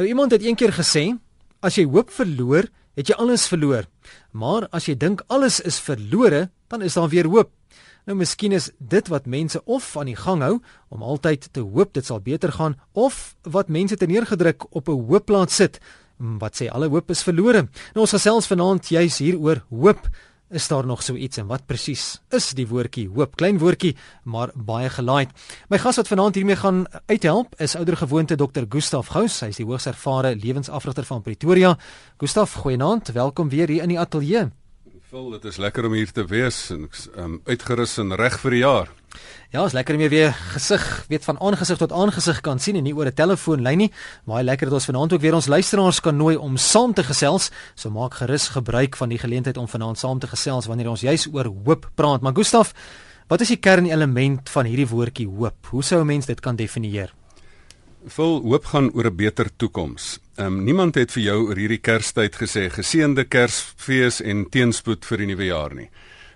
Nou iemand het eendag gesê, as jy hoop verloor, het jy alles verloor. Maar as jy dink alles is verlore, dan is daar weer hoop. Nou miskien is dit wat mense of aan die gang hou om altyd te hoop dit sal beter gaan of wat mense te neergedruk op 'n hoopplaas sit wat sê alle hoop is verlore. Nou ons gesels vanaand juis hieroor hoop. Is daar nog so iets en wat presies is die woordjie hoop? Klein woordjie, maar baie gelaaid. My gas wat vanaand hiermee gaan uithelp is ouer gewoonte Dr. Gustaf Gous. Hy is die hoogs ervare lewensafrigter van Pretoria. Gustaf, goeienaand. Welkom weer hier in die ateljee. Phil, dit is lekker om hier te wees en um, uitgerus en reg vir die jaar. Ja, is lekker om weer gesig, weet van aangesig tot aangesig kan sien en nie oor 'n telefoonlyn nie. Baie lekker dat ons vanaand ook weer ons luisteraars kan nooi om saam te gesels. So maak gerus gebruik van die geleentheid om vanaand saam te gesels wanneer ons juis oor hoop praat. Maar Gustaf, wat is die kernelement van hierdie woordjie hoop? Hoe sou 'n mens dit kan definieer? Vol hoop gaan oor 'n beter toekoms. Ehm um, niemand het vir jou oor hierdie Kerstyd gesê geseënde Kersfees en teenspoed vir die nuwe jaar nie.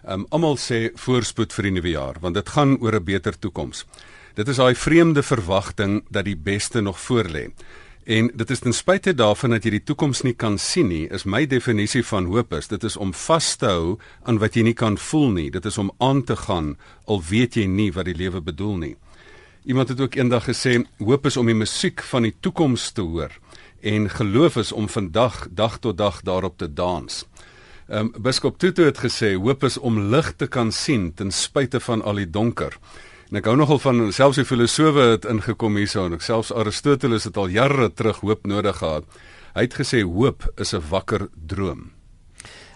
Ehm um, almal sê voorspoed vir die nuwe jaar want dit gaan oor 'n beter toekoms. Dit is daai vreemde verwagting dat die beste nog voorlê. En dit is ten spyte daarvan dat jy die toekoms nie kan sien nie, is my definisie van hoop is dit is om vas te hou aan wat jy nie kan voel nie. Dit is om aan te gaan al weet jy nie wat die lewe bedoel nie. Iemand het ook eendag gesê hoop is om die musiek van die toekoms te hoor en geloof is om vandag dag tot dag daarop te dans. Ehm um, Biskop Tutu het gesê hoop is om lig te kan sien ten spyte van al die donker. En ek hou nogal van selfs die filosowe het ingekom hierso en ek selfs Aristoteles het al jare terug hoop nodig gehad. Hy het gesê hoop is 'n wakker droom.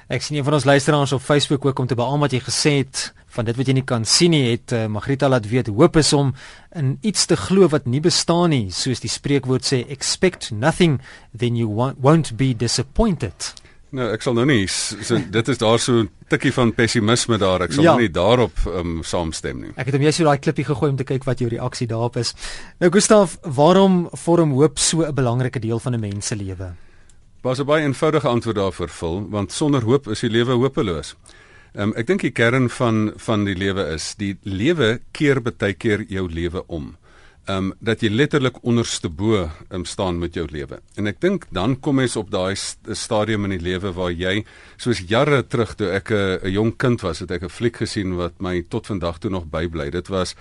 Ek sien een van ons luisteraars op Facebook ook om te beamoen wat jy gesê het van dit wat jy nie kan sien nie het uh, Magrita laat weet hoop is om in iets te glo wat nie bestaan nie soos die spreekwoord sê expect nothing then you won't be disappointed. Nou ek sal nou nie so dit is daar so 'n tikkie van pessimisme daar ek sal ja. nou nie daarop um, saamstem nie. Ek het hom jy so daai klippie gegooi om te kyk wat jou reaksie daarop is. Nou Gustaf, waarom vorm hoop so 'n belangrike deel van 'n mens se lewe? Was 'n baie eenvoudige antwoord daarvoor vul want sonder hoop is die lewe hopeloos. Um, ek dink die kern van van die lewe is die lewe keer baie keer jou lewe om ehm um, dat jy letterlik onderste bo um, staan met jou lewe. En ek dink dan kom mens op daai st stadium in die lewe waar jy soos jare terug toe ek 'n jong kind was, het ek 'n fliek gesien wat my tot vandag toe nog bybly. Dit was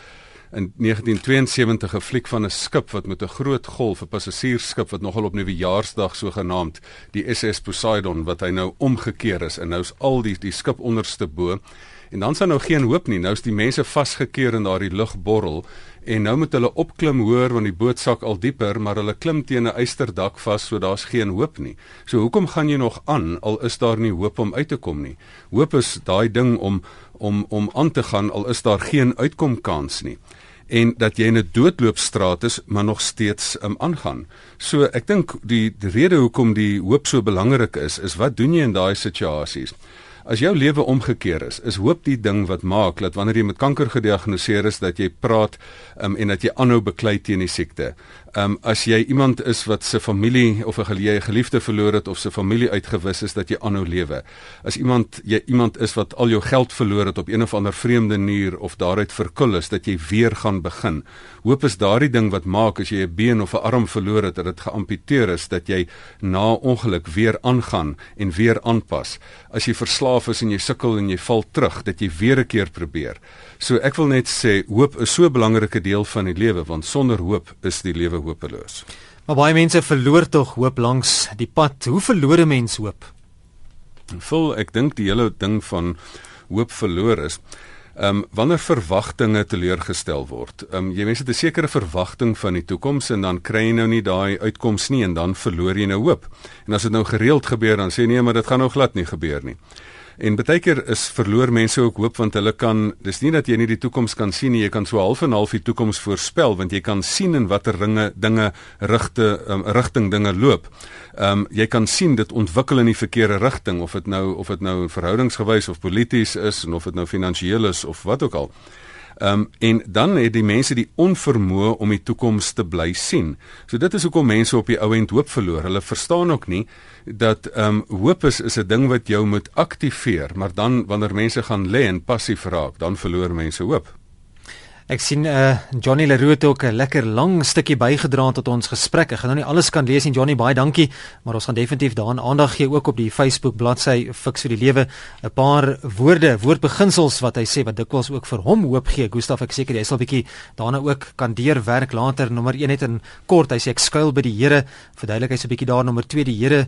in 1972 'n fliek van 'n skip wat met 'n groot golf, 'n passasiersskip wat nogal op nuwejaarsdag so genaamd die SS Poseidon wat hy nou omgekeer is en nou's al die die skip onderste bo En dan sal nou geen hoop nie. Nou is die mense vasgekeer in daardie lugborrel en nou moet hulle opklim hoër want die boot sak al dieper, maar hulle klim teen 'n eysterdak vas, so daar's geen hoop nie. So hoekom gaan jy nog aan al is daar nie hoop om uit te kom nie? Hoop is daai ding om om om aan te gaan al is daar geen uitkomkans nie en dat jy in 'n doodloopstraat is maar nog steeds um, aangaan. So ek dink die, die rede hoekom die hoop so belangrik is is wat doen jy in daai situasies? As jou lewe omgekeer is, is hoop die ding wat maak dat wanneer jy met kanker gediagnoseer is dat jy praat um, en dat jy aanhou beklei teen die siekte. Ehm um, as jy iemand is wat se familie of 'n geliefde verloor het of se familie uitgewis is dat jy aanhou lewe. As iemand jy iemand is wat al jou geld verloor het op een of ander vreemde manier of daaruit verkul is dat jy weer gaan begin. Hoop is daardie ding wat maak as jy 'n been of 'n arm verloor het dat dit geamputeer is dat jy na ongeluk weer aangaan en weer aanpas. As jy verslaaf is en jy sukkel en jy val terug dat jy weer 'n keer probeer. So ek wil net sê hoop is so 'n belangrike deel van die lewe want sonder hoop is die lewe hopeloos. Maar baie mense verloor tog hoop langs die pad. Hoe verloor 'n mens hoop? Vol ek dink die hele ding van hoop verloor is Ehm um, wanneer verwagtinge teleurgestel word. Ehm um, jy mense het 'n sekere verwagting van die toekoms en dan kry jy nou nie daai uitkoms nie en dan verloor jy nou hoop. En as dit nou gereeld gebeur dan sê nee, maar dit gaan nou glad nie gebeur nie. En baie keer is verloor mense ook hoop want hulle kan dis nie dat jy nie die toekoms kan sien nie, jy kan so half en half die toekoms voorspel want jy kan sien in watter ringe dinge rigte um, rigting dinge loop. Ehm um, jy kan sien dit ontwikkel in die verkeerde rigting of dit nou of dit nou verhoudingsgewys of polities is en of dit nou finansiëel is of wat ook al. Ehm um, en dan het die mense die onvermoë om die toekoms te bly sien. So dit is hoekom mense op die ou end hoop verloor. Hulle verstaan ook nie dat ehm um, hoop is is 'n ding wat jou moet aktiveer, maar dan wanneer mense gaan lê en passief raak, dan verloor mense hoop. Ek sien uh Johnny Leroux ook 'n lekker lang stukkie bygedra tot ons gesprek. Ek gaan nou nie alles kan lees nie Johnny, baie dankie, maar ons gaan definitief daaraan aandag gee ook op die Facebook bladsy Fix vir die Lewe. 'n Paar woorde, woordbeginsels wat hy sê wat dikwels ook vir hom hoop gee. Gustaf, ek seker jy sal bietjie daarna ook kan deurwerk later. Nommer 1 net in kort, hy sê ek skuil by die Here. Verduidelik hy so 'n bietjie daar nommer 2 die Here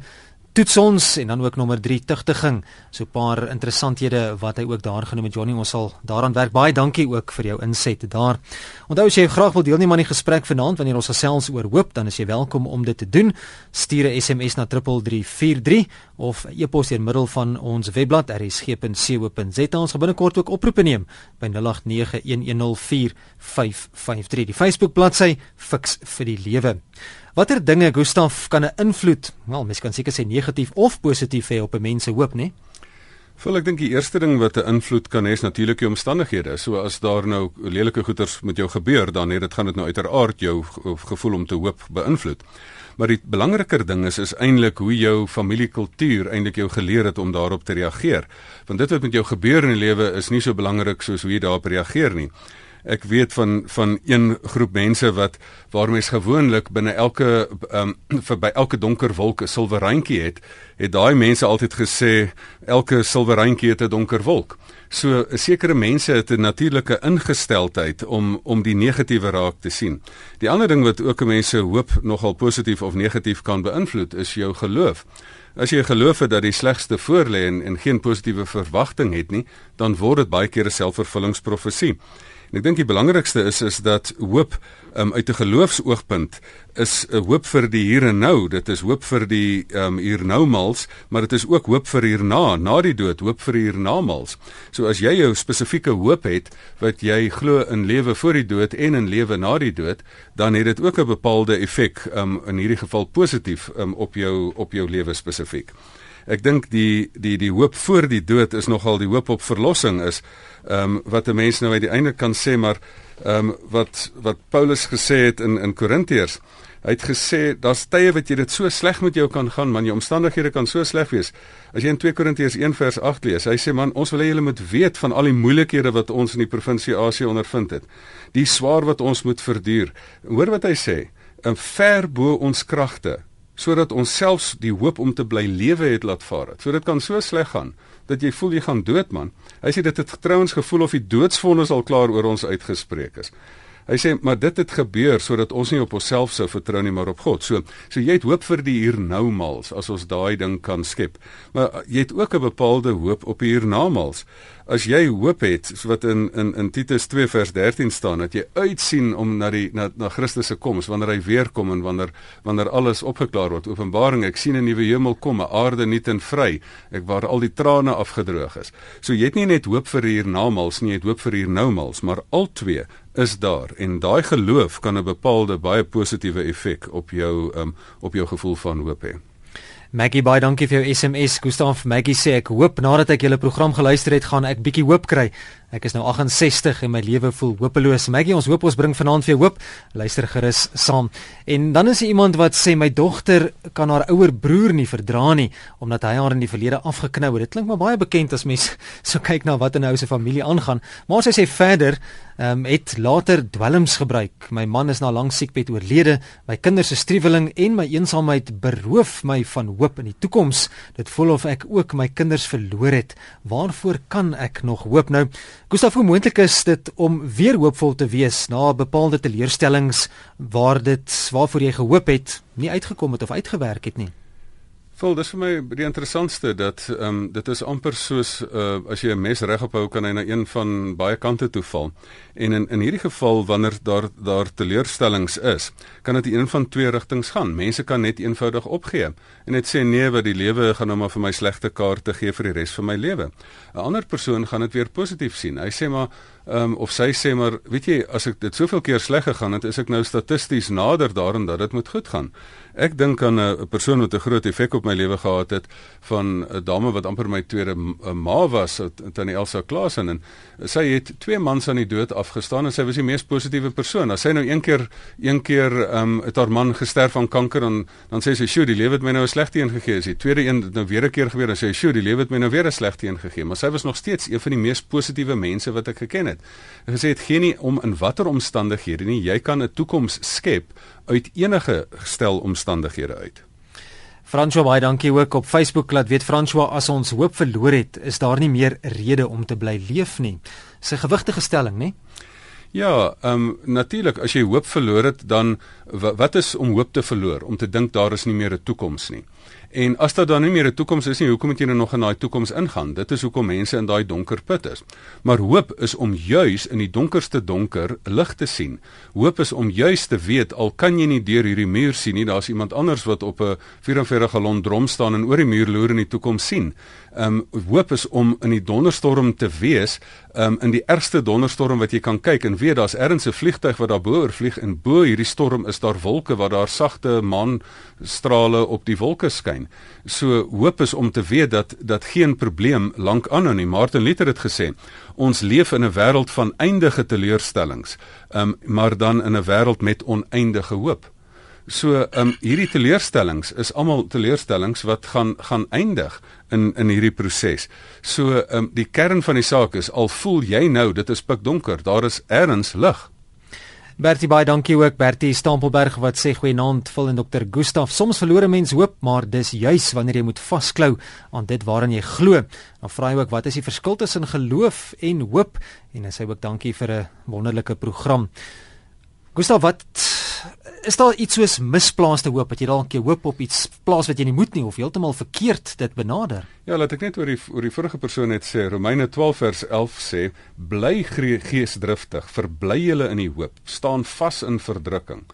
toets ons en dan ook nommer 3 tugtiging. So 'n paar interessanthede wat hy ook daar genoem het Johnny, ons sal daaraan werk. Baie dankie ook vir jou inset daar. Onthou as jy graag wil deelneem aan die gesprek vanaand wanneer ons gesels oor hoop, dan is jy welkom om dit te doen. Stuur 'n SMS na 3343 of e-pos deur middel van ons webblad rsg.co.za. Ons gaan binnekort ook oproepe neem by 0891104553. Die Facebook bladsy Fix vir die Lewe. Watter dinge Gustaf kan 'n invloed, wel mens kan seker sê negatief of positief hê op 'n mens se hoop, né? Wel ek dink die eerste ding wat 'n invloed kan hê is natuurlik jou omstandighede. So as daar nou lelike goeters met jou gebeur, dan het dit gaan dit nou uiteraard jou gevoel om te hoop beïnvloed. Maar die belangriker ding is is eintlik hoe jou familiekultuur eintlik jou geleer het om daarop te reageer. Want dit wat met jou gebeur in die lewe is nie so belangrik soos hoe jy daarop reageer nie. Ek weet van van een groep mense wat waar mens gewoonlik binne elke ehm um, vir by elke donker wolk 'n silwer randjie het, het daai mense altyd gesê elke silwer randjie het 'n donker wolk. So sekere mense het 'n natuurlike ingesteldheid om om die negatiewe raak te sien. Die ander ding wat ook mense hoop nogal positief of negatief kan beïnvloed is jou geloof. As jy geloof het dat die slegste voorlê en, en geen positiewe verwagting het nie, dan word dit baie keer 'n selfvervullingsprofesie. En ek dink die belangrikste is is dat hoop um, uit 'n geloofsoogpunt is 'n hoop vir die hier en nou. Dit is hoop vir die um, hier nou mals, maar dit is ook hoop vir hierna, na die dood, hoop vir hierna mals. So as jy jou spesifieke hoop het wat jy glo in lewe voor die dood en in lewe na die dood, dan het dit ook 'n bepaalde effek um, in hierdie geval positief um, op jou op jou lewe spesifiek. Ek dink die die die hoop voor die dood is nogal die hoop op verlossing is ehm um, wat 'n mens nou uit die einde kan sê maar ehm um, wat wat Paulus gesê het in in Korintiërs. Hy het gesê daar's tye wat jy dit so sleg met jou kan gaan, man, jou omstandighede kan so sleg wees. As jy in 2 Korintiërs 1 vers 8 lees, hy sê man, ons wil hê julle moet weet van al die moeilikhede wat ons in die provinsie Asie ondervind het. Die swaar wat ons moet verduur. Hoor wat hy sê, 'n ver bo ons kragte sodat ons selfs die hoop om te bly lewe het laat vaar. So dit kan so sleg gaan dat jy voel jy gaan dood man. Hy sê dit het trouens gevoel of die doodsvonnis al klaar oor ons uitgespreek is. Hy sê maar dit het gebeur sodat ons nie op onsself sou vertrou nie maar op God. So so jy het hoop vir die hiernamaals as ons daai ding kan skep. Maar jy het ook 'n bepaalde hoop op die hiernamaals. As jy hoop het wat in in in Titus 2 vers 13 staan dat jy uitsien om na die na na Christus se koms wanneer hy weer kom en wanneer wanneer alles opgeklaar word. Openbaring ek sien 'n nuwe hemel kom, 'n aarde nuut en vry, ek waar al die trane afgedroog is. So jy het nie net hoop vir hiernamaals nie, jy het hoop vir hiernoumaals, maar al twee is daar en daai geloof kan 'n bepaalde baie positiewe effek op jou um, op jou gevoel van hoop hê. Maggie baie dankie vir jou SMS. Gustaf Maggie sê ek hoop nadat ek julle program geluister het, gaan ek bietjie hoop kry. Ek is nou 68 en my lewe voel hopeloos. Maggie, ons hoop ons bring vanaand vir jou hoop. Luister gerus saam. En dan is daar iemand wat sê my dogter kan haar ouer broer nie verdra nie omdat hy haar in die verlede afgeknou het. Dit klink maar baie bekend as mens so kyk na wat in 'n ou se familie aangaan. Maar sy sê verder, ehm um, het later dwelms gebruik. My man is na lank siekbed oorlede. My kinders se striweling en my eensaamheid beroof my van hoop in die toekoms. Dit voel of ek ook my kinders verloor het. Waarvoor kan ek nog hoop nou? Gustav, hoe moontlik is dit om weer hoopvol te wees na bepaalde teleurstellings waar dit waarvoor jy gehoop het nie uitgekom het of uitgewerk het nie? Vol, dis vir my die interessantste dat ehm um, dit is amper soos uh, as jy 'n mes regop hou kan hy na een van baie kante toe val. En in in hierdie geval wanneer daar daar teleurstellings is, kan dit een van twee rigtings gaan. Mense kan net eenvoudig opgee en net sê nee, wat die lewe gaan nou maar vir my slegte kaarte gee vir die res van my lewe. 'n Ander persoon gaan dit weer positief sien. Hy sê maar ehm um, of sy sê maar weet jy as ek dit soveel keer sleg gegaan het, is ek nou statisties nader daaraan dat dit moet goed gaan. Ek dink aan 'n persoon wat 'n groot effek op my lewe gehad het van 'n dame wat amper my tweede ma was, Tannie Elsa Klaasen en sy het twee mans aan die dood afgestaan en sy was die mees positiewe persoon. As sy nou een keer een keer ehm um, het haar man gesterf van kanker en dan sê sy, "Sjoe, die lewe het my nou 'n slegte een gegee." Sy tweede een het nou weer 'n keer gebeur en sê, "Sjoe, die lewe het my nou weer 'n slegte een gegee." Maar sy was nog steeds een van die mees positiewe mense wat ek geken het. het. Hy gesê dit gee nie om in watter omstandighede nie, jy kan 'n toekoms skep uit enige stel omstandighede uit. François baie dankie ook op Facebook laat weet François as ons hoop verloor het, is daar nie meer rede om te bly leef nie. Sy gewigtige stelling, nê? Ja, ehm um, natuurlik as jy hoop verloor het, dan wat is om hoop te verloor? Om te dink daar is nie meer 'n toekoms nie. En as daar dan nie meer 'n toekoms is nie, hoekom moet jy nou nog in daai toekoms ingaan? Dit is hoekom mense in daai donker put is. Maar hoop is om juis in die donkerste donker lig te sien. Hoop is om juis te weet al kan jy nie deur hierdie muur sien nie, daar's iemand anders wat op 'n 44 galon drom staan en oor die muur loer in die toekoms sien. Ehm um, hoop is om in die donderstorm te wees, ehm um, in die ergste donderstorm wat jy kan kyk en weet daar's ergens 'n vliegtyg wat daar bo oor vlieg en bo hierdie storm is daar wolke waar daar sagte maanstrale op die wolke skyn. So hoop is om te weet dat dat geen probleem lank aanhou nie. Martin Luther het gesê, ons leef in 'n wêreld van eindige teleurstellings, um, maar dan in 'n wêreld met oneindige hoop. So um hierdie teleurstellings is almal teleurstellings wat gaan gaan eindig in in hierdie proses. So um die kern van die saak is al voel jy nou dit is pikdonker, daar is ergens lig. Bertie baie dankie ook Bertie Stampelberg wat sê goeienaand vol en dokter Gustaf. Soms verloor 'n mens hoop, maar dis juis wanneer jy moet vasklou aan dit waaraan jy glo. Dan vra hy ook wat is die verskil tussen geloof en hoop? En hy sê ook dankie vir 'n wonderlike program. Gustaf, wat is daar iets soos misplaaste hoop dat jy dalk jy hoop op iets plaas wat jy nie moet nie of heeltemal verkeerd dit benader? Ja, laat ek net oor die oor die vorige persoon net sê Romeine 12 vers 11 sê bly geesdriftig, verbly julle in die hoop, staan vas in verdrukking.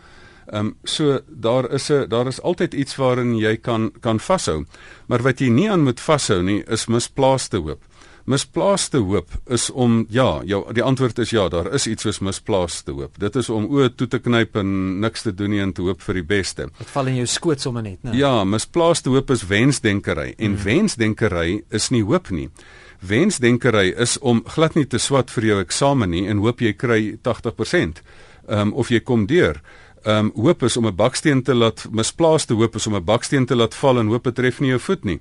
Ehm um, so daar is 'n daar is altyd iets waarin jy kan kan vashou. Maar wat jy nie aan moet vashou nie is misplaaste hoop misplaaste hoop is om ja, jou die antwoord is ja, daar is iets soos misplaaste hoop. Dit is om oë toe te knyp en niks te doen nie en te hoop vir die beste. Dit val in jou skoot sommer net, né? Ja, misplaaste hoop is wensdenkery en hmm. wensdenkery is nie hoop nie. Wensdenkery is om glad nie te swat vir jou eksamen nie en hoop jy kry 80%. Ehm um, of jy kom deur. Ehm um, hoop is om 'n baksteen te laat misplaaste hoop is om 'n baksteen te laat val en hoop dit tref nie jou voet nie.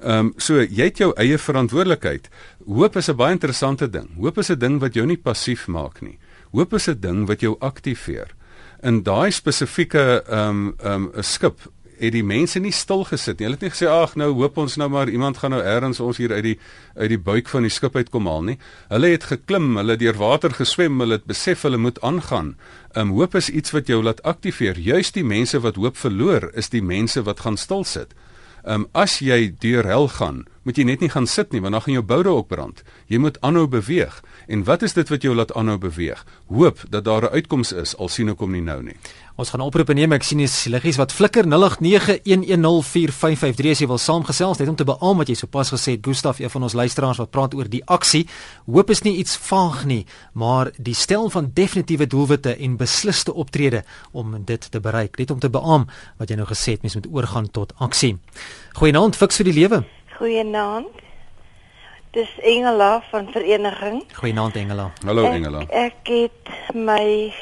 Ehm um, so jy het jou eie verantwoordelikheid. Hoop is 'n baie interessante ding. Hoop is 'n ding wat jou nie passief maak nie. Hoop is 'n ding wat jou aktiveer. In daai spesifieke ehm um, ehm um, skip het die mense nie stil gesit nie. Hulle het nie gesê ag nou hoop ons nou maar iemand gaan nou eers ons hier uit die uit die buik van die skip uitkom haal nie. Hulle het geklim, hulle het deur water geswem, hulle het besef hulle moet aangaan. Ehm um, hoop is iets wat jou laat aktiveer. Juist die mense wat hoop verloor is die mense wat gaan stil sit. Ehm um, as jy deur hel gaan, moet jy net nie gaan sit nie want dan gaan jou boude ook brand. Jy moet aanhou beweeg. En wat is dit wat jou laat aanhou beweeg? Hoop dat daar 'n uitkoms is al sien ek hom nie nou nie. Ons gaan oproepe neem. Ek sien dis liggies wat flikker 0891104553 as jy wil saamgesels net om te beamoen wat jy sopas gesê het. Gustaf, een van ons luisteraars wat praat oor die aksie. Hoop is nie iets vaag nie, maar die stel van definitiewe doelwitte en beslisste optrede om dit te bereik. Net om te beamoen wat jy nou gesê het, mens moet oorgaan tot aksie. Goeienaand, fiks vir die lewe. Goeienaand. Dis Engela van vereniging. Goeienaand Engela. Hallo Engela. Ek, ek het my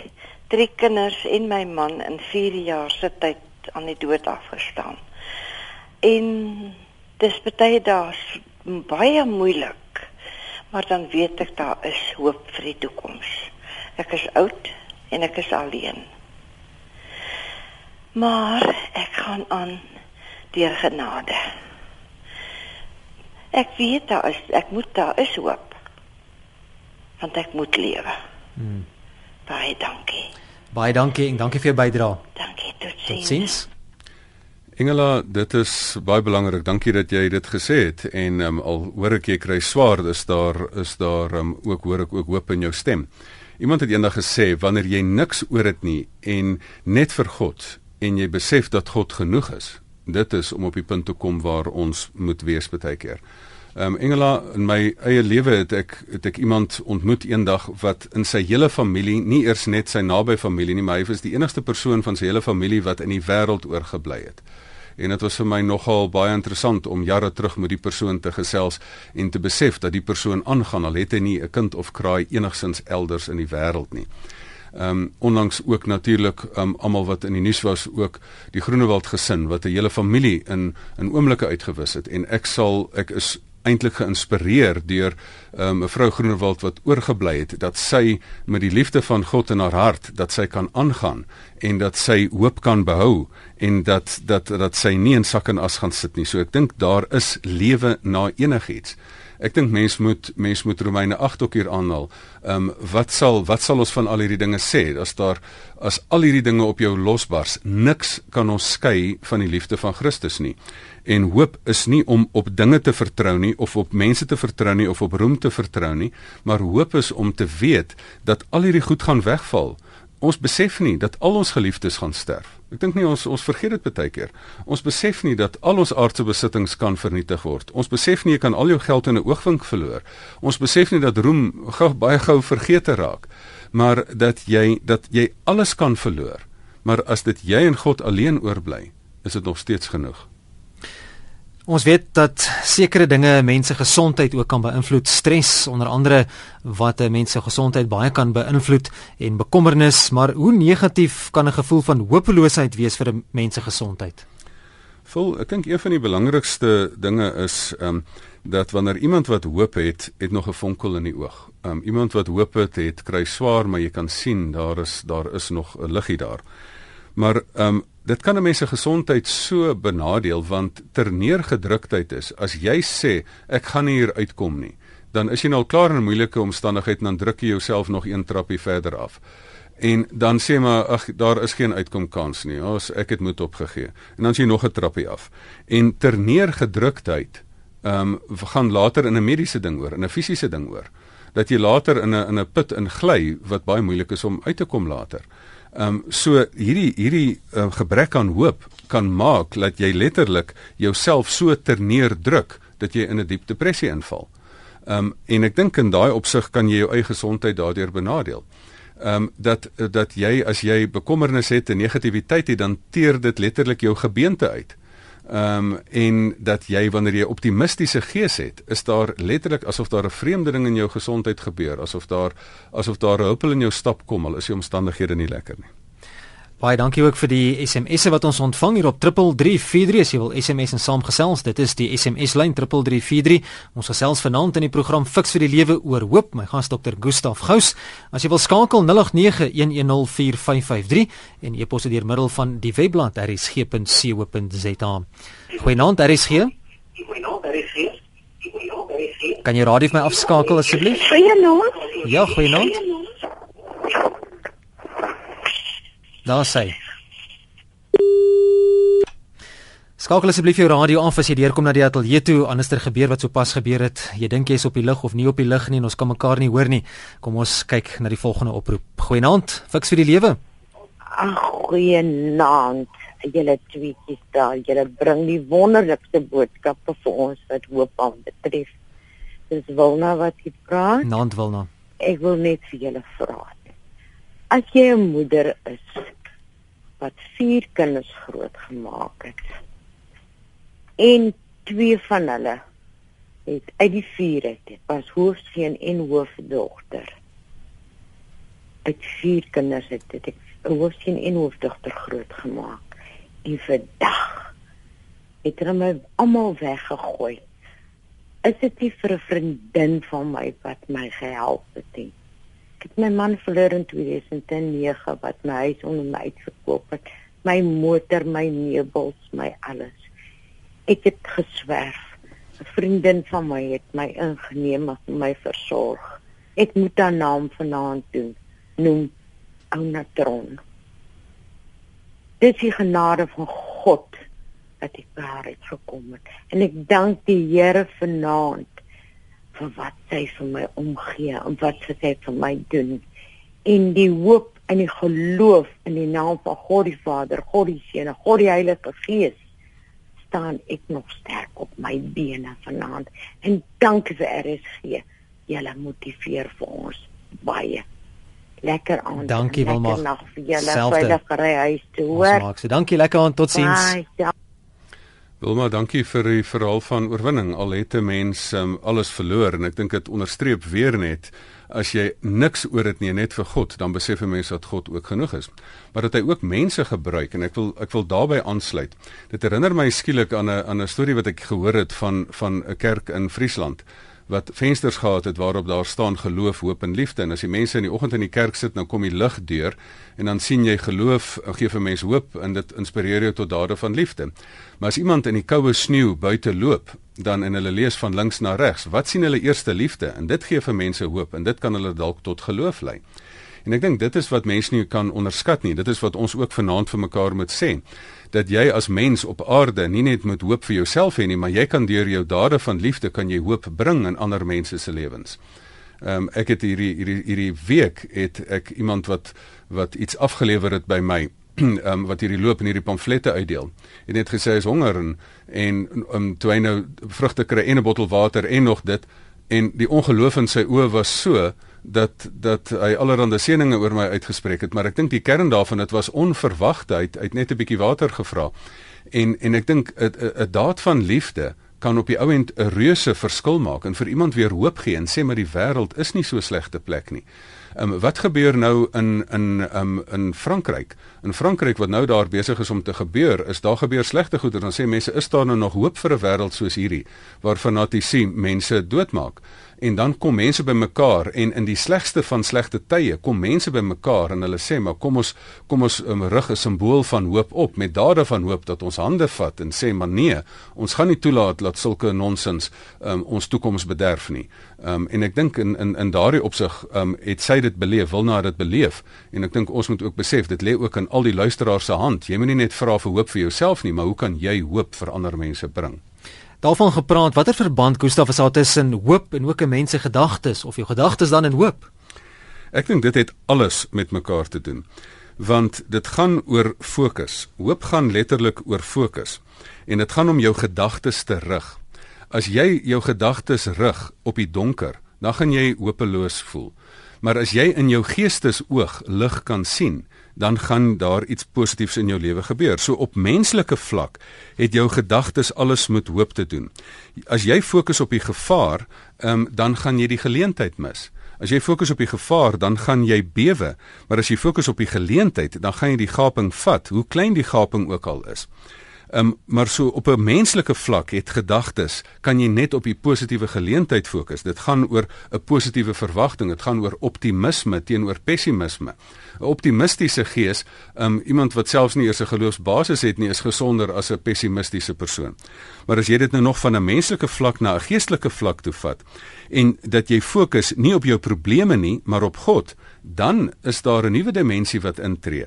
drie kinders en my man in 4 jaar se tyd aan die dood afgestaan. En dis baie dae baie moeilik. Maar dan weet ek daar is hoop vir die toekoms. Ek is oud en ek is alleen. Maar ek gaan aan deur genade. Ek weet daar is ek moet daar is hoop. Want ek moet lewe. Hmm. Baie dankie. Baie dankie en dankie vir jou bydrae. Dankie tot sins. Tot sins. Engela, dit is baie belangrik. Dankie dat jy dit gesê het en um, al hoor ek jy kry swaar, is daar is daar um, ook hoor ek ook hoop in jou stem. Iemand het eendag gesê wanneer jy niks oor dit nie en net vir God en jy besef dat God genoeg is, dit is om op die punt te kom waar ons moet wees baie keer. Ehm um, Engela in my eie lewe het ek het ek iemand ontmoet eendag wat in sy hele familie, nie eers net sy naby familie nie, maar hy was die enigste persoon van sy hele familie wat in die wêreld oorgebly het. En dit was vir my nogal baie interessant om jare terug met die persoon te gesels en te besef dat die persoon aangaan al het hy nie 'n kind of kraai enigsins elders in die wêreld nie. Ehm um, onlangs ook natuurlik ehm um, almal wat in die nuus was ook die Groenewald gesin wat 'n hele familie in in oomblikke uitgewis het en ek sal ek is eintlik geïnspireer deur um, mevrou Groenewald wat oorgebly het dat sy met die liefde van God in haar hart dat sy kan aangaan en dat sy hoop kan behou en dat dat dat sy nie in sak en as gaan sit nie. So ek dink daar is lewe na enigiets. Ek dink mens moet mens moet Romeine 8 ook hier aanhaal. Ehm um, wat sal wat sal ons van al hierdie dinge sê as daar as al hierdie dinge op jou losbars, niks kan ons skei van die liefde van Christus nie. En hoop is nie om op dinge te vertrou nie of op mense te vertrou nie of op roem te vertrou nie, maar hoop is om te weet dat al hierdie goed gaan wegval. Ons besef nie dat al ons geliefdes gaan sterf. Ek dink nie ons ons vergeet dit baie keer. Ons besef nie dat al ons aardse besittings kan vernietig word. Ons besef nie jy kan al jou geld in 'n oogwink verloor. Ons besef nie dat roem gou baie gou vergeete raak, maar dat jy dat jy alles kan verloor. Maar as dit jy en God alleen oorbly, is dit nog steeds genoeg. Ons weet dat sekere dinge mense gesondheid ook kan beïnvloed. Stres onder andere wat 'n mens se gesondheid baie kan beïnvloed en bekommernis, maar hoe negatief kan 'n gevoel van hopeloosheid wees vir 'n mens se gesondheid? Vol, ek dink een van die belangrikste dinge is ehm um, dat wanneer iemand wat hoop het, het nog 'n vonkel in die oog. Ehm um, iemand wat hoop het, het kry swaar, maar jy kan sien daar is daar is nog 'n liggie daar. Maar ehm um, dit kan 'n mens se gesondheid so benadeel want ter neergedruktheid is as jy sê ek gaan nie hier uitkom nie dan is jy nou klaar in 'n moeilike omstandigheid en dan druk jy jouself nog een trappie verder af. En dan sê maar ag daar is geen uitkomkans nie. Ons ek het moed opgegee. En dan sê jy nog 'n trappie af. En ter neergedruktheid ehm um, gaan later in 'n mediese ding oor in 'n fisiese ding oor dat jy later in 'n in 'n put ingly wat baie moeilik is om uit te kom later Ehm um, so hierdie hierdie uh, gebrek aan hoop kan maak dat jy letterlik jouself so terneerdruk dat jy in 'n diep depressie inval. Ehm um, en ek dink in daai opsig kan jy jou eie gesondheid daardeur benadeel. Ehm um, dat dat jy as jy bekommernis het en negativiteit het dan teer dit letterlik jou gebeente uit. Ehm um, en dat jy wanneer jy optimistiese gees het, is daar letterlik asof daar 'n vreemde ding in jou gesondheid gebeur, asof daar asof daar 'n huppel in jou stap kom al is die omstandighede nie lekker nie. Baie dankie ook vir die SMS'e wat ons ontvang hier op 3343 as jy wil SMS en saamgesels. Dit is die SMS lyn 3343. Ons gesels vanaand in die program Fix vir die lewe oor hoop. My gas Dr. Gustaf Gous. As jy wil skakel 0891104553 en jy pos dit deur middel van die webblad rsg.co.za. Goeienaand RSG. Goeienaand RSG. Kan jy radio vir my afskakel asseblief? Goeienaand. Ja, goeienaand. Daar sê. Skakel asseblief jou radio af as jy deurkom na die ateljee toe, anderster gebeur wat sopas gebeur het. Jy dink jy is op die lug of nie op die lug nie en ons kan mekaar nie hoor nie. Kom ons kyk na die volgende oproep. Goeienaand, fiks vir die lewe. Ag, goeienaand. Julle tweetjies daar, julle bring die wonderlikste boodskappe vir ons wat hoop aan betref. Dis Wilna wat hier praat. Naand Wilna. Ek wil net vir julle vra. As jy 'n moeder is, wat vier kinders grootgemaak het. En twee van hulle het uit die vier uit was hoofseun en hoofdogter. Uit vier kinders het dit ek hoofseun en hoofdogter grootgemaak. En vandag het hulle my almal weggegooi. Is dit nie vir 'n vriendin van my wat my gehelp het nie? Ek het my man verloor in 2009 wat my huis onder my uitverkoop het. My motor, my meubels, my alles. Ek het geswerf. 'n Vriendin van my het my ingeneem en my versorg. Ek moet haar naam vanaand doen. Noem Ounatron. Dit is die genade van God dat ek daar het gekom het. En ek dank die Here vanaand vir wat sy vir my omgee en wat sy vir my doen. En die hoop en die geloof in die naam van God die Vader, God die Seun en God die Heilige Gees staan ek nog sterk op my bene vanaand. En dankie vir RSG. Julle motiveer vir ons baie. Lekker aan. Dankie Wilma. Nag vir julle veilige ry huis toe, hoor. Maak se. Dankie lekker aan. Totsiens. Bye. Wilma, dankie vir die verhaal van oorwinning. Al het 'n mens um, alles verloor en ek dink dit onderstreep weer net as jy niks oor dit nie net vir God, dan besef 'n mens dat God ook genoeg is. Maar dat hy ook mense gebruik en ek wil ek wil daarbey aansluit. Dit herinner my skielik aan 'n aan 'n storie wat ek gehoor het van van 'n kerk in Friesland wat vensters gehad het waarop daar staan geloof, hoop en liefde. En as die mense in die oggend in die kerk sit, dan kom die lig deur en dan sien jy geloof gee vir mense hoop en dit inspireer jou tot dade van liefde. Maar as iemand in die koue sneeu buite loop, dan en hulle lees van links na regs, wat sien hulle eerste liefde? En dit gee vir mense hoop en dit kan hulle dalk tot geloof lei. En ek dink dit is wat mense nie kan onderskat nie. Dit is wat ons ook vanaand vir mekaar moet sê dat jy as mens op aarde nie net moet hoop vir jouself hê nie, maar jy kan deur jou dade van liefde kan jy hoop bring in ander mense se lewens. Ehm um, ek het hierdie hierdie hierdie week het ek iemand wat wat iets afgelewer het by my um, wat hierdie loop en hierdie pamflette uitdeel. Het gesê hy is honger en en um, toe hy nou vrugte kry en 'n bottel water en nog dit en die ongeloof in sy oë was so dat dat hy allerlei seëninge oor my uitgespreek het, maar ek dink die kern daarvan dit was onverwagte, hy het net 'n bietjie water gevra. En en ek dink 'n daad van liefde kan op die ou end 'n reuse verskil maak en vir iemand weer hoop gee en sê maar die wêreld is nie so slegte plek nie. Ehm um, wat gebeur nou in in ehm um, in Frankryk? In Frankryk wat nou daar besig is om te gebeur, is daar gebeur slegte goed en dan sê mense is daar nou nog hoop vir 'n wêreld soos hierdie waar fanatisie mense doodmaak? En dan kom mense bymekaar en in die slegste van slegte tye kom mense bymekaar en hulle sê maar kom ons kom ons um, rig 'n simbool van hoop op met dade van hoop dat ons hande vat en sê maar nee ons gaan nie toelaat dat sulke nonsens um, ons toekoms bederf nie. Um, en ek dink in in in daardie opsig um, het sy dit beleef, wil na dit beleef en ek dink ons moet ook besef dit lê ook in al die luisteraars se hand. Jy moenie net vra vir hoop vir jouself nie, maar hoe kan jy hoop vir ander mense bring? Daarvan gepraat, watter verband Gustaf is daar tussen hoop en ook 'n mens se gedagtes of jou gedagtes dan in hoop? Ek dink dit het alles met mekaar te doen. Want dit gaan oor fokus. Hoop gaan letterlik oor fokus. En dit gaan om jou gedagtes te rig. As jy jou gedagtes rig op die donker, dan gaan jy hopeloos voel. Maar as jy in jou geestesoog lig kan sien, dan gaan daar iets positiefs in jou lewe gebeur. So op menslike vlak het jou gedagtes alles met hoop te doen. As jy fokus op die gevaar, um, dan gaan jy die geleentheid mis. As jy fokus op die gevaar, dan gaan jy bewe, maar as jy fokus op die geleentheid, dan gaan jy die gaping vat, hoe klein die gaping ook al is. Um, maar so op 'n menslike vlak het gedagtes kan jy net op die positiewe geleentheid fokus. Dit gaan oor 'n positiewe verwagting, dit gaan oor optimisme teenoor pessimisme. 'n Optimistiese gees, um, iemand wat selfs nie eers 'n geloofsbasis het nie, is gesonder as 'n pessimistiese persoon. Maar as jy dit nou nog van 'n menslike vlak na 'n geestelike vlak toe vat en dat jy fokus nie op jou probleme nie, maar op God, dan is daar 'n nuwe dimensie wat intree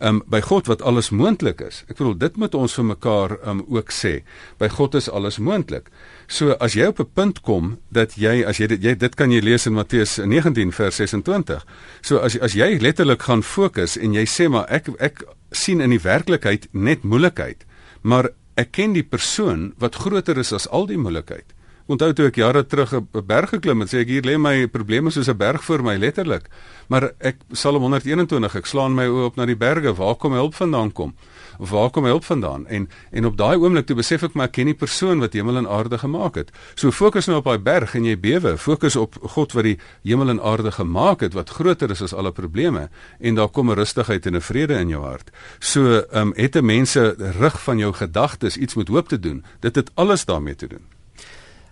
um, by God wat alles moontlik is. Ek bedoel dit moet ons vir mekaar um, ook sê. By God is alles moontlik. So as jy op 'n punt kom dat jy as jy dit jy dit kan jy lees in Matteus 19 vers 26. So as as jy letterlik gaan fokus en jy sê maar ek ek sien in die werklikheid net moeilikheid, maar ek ken die persoon wat groter is as al die moeilikheid. Onthou toe ek jare terug 'n berg geklim het, sê ek hier lê my probleme soos 'n berg voor my letterlik. Maar ek Psalm 121, ek slaan my oë op na die berge, waar kom hulp vandaan kom? Waar kom hulp vandaan? En en op daai oomblik toe besef ek maar ek ken die persoon wat hemel en aarde gemaak het. So fokus nou op daai berg en jy bewe, fokus op God wat die hemel en aarde gemaak het wat groter is as alle probleme en daar kom 'n rustigheid en 'n vrede in jou hart. So ehm um, het 'n mense rig van jou gedagtes iets met hoop te doen. Dit het alles daarmee te doen.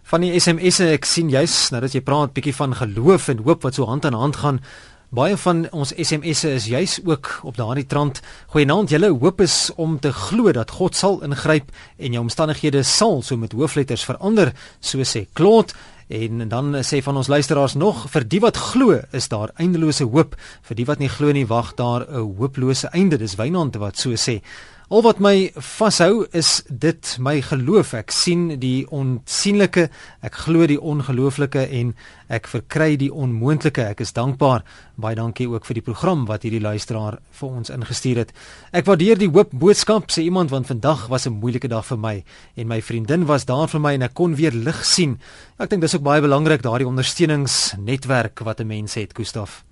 Van die SMS'e ek sien juis nou dat jy praat bietjie van geloof en hoop wat so hand aan hand gaan. Baie van ons SMS'e is juis ook op daardie trant. Goeienaand, julle hoop is om te glo dat God sal ingryp en jou omstandighede sal so met hoofletters verander, so sê Claude. En dan sê van ons luisteraars nog vir die wat glo is daar eindelose hoop vir die wat nie glo nie wag daar 'n hooplose einde dis Wynand wat so sê Al wat my vashou is dit my geloof. Ek sien die onsigbare, ek glo die ongelooflike en ek verkry die onmoontlike. Ek is dankbaar. Baie dankie ook vir die program wat hierdie luisteraar vir ons ingestuur het. Ek waardeer die hoop boodskap sê iemand want vandag was 'n moeilike dag vir my en my vriendin was daar vir my en ek kon weer lig sien. Ek dink dis ook baie belangrik daardie ondersteuningsnetwerk wat 'n mens het, Gustaf.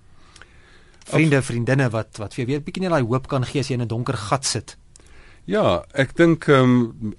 Vriende, vriendinne wat wat vir jou weer 'n bietjie net daai hoop kan gee as jy in 'n donker gat sit. Ja, ek dink ehm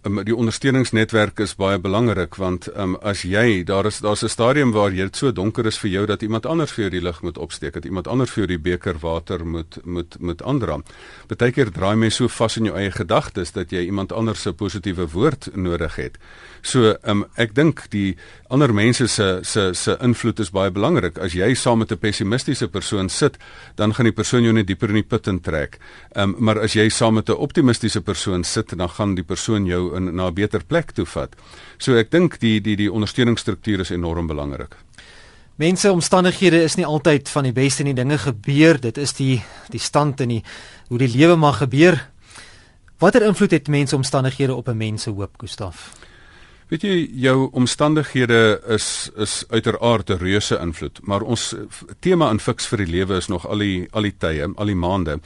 um, die ondersteuningsnetwerk is baie belangrik want ehm um, as jy daar is daar's 'n stadium waar jy so donker is vir jou dat iemand anders vir jou die lig moet opsteek, dat iemand anders vir jou die beker water moet moet moet aandra. Partykeer draai jy so vas in jou eie gedagtes dat jy iemand anders se positiewe woord nodig het. So ehm um, ek dink die ander mense se se se invloed is baie belangrik. As jy saam met 'n pessimistiese persoon sit, dan gaan die persoon jou net dieper in die put intrek. Ehm um, maar as jy saam met 'n optimistiese persoon sit en dan gaan die persoon jou in na 'n beter plek toe vat. So ek dink die die die ondersteuningsstruktuur is enorm belangrik. Mense omstandighede is nie altyd van die beste nie. Dinge gebeur. Dit is die die stand en die hoe die lewe mag gebeur. Watter invloed het mense omstandighede op 'n mens se hoop Gustaf? Weet jy jou omstandighede is is uiteraard 'n reuse invloed maar ons tema in fiks vir die lewe is nog al die al die tye al die maande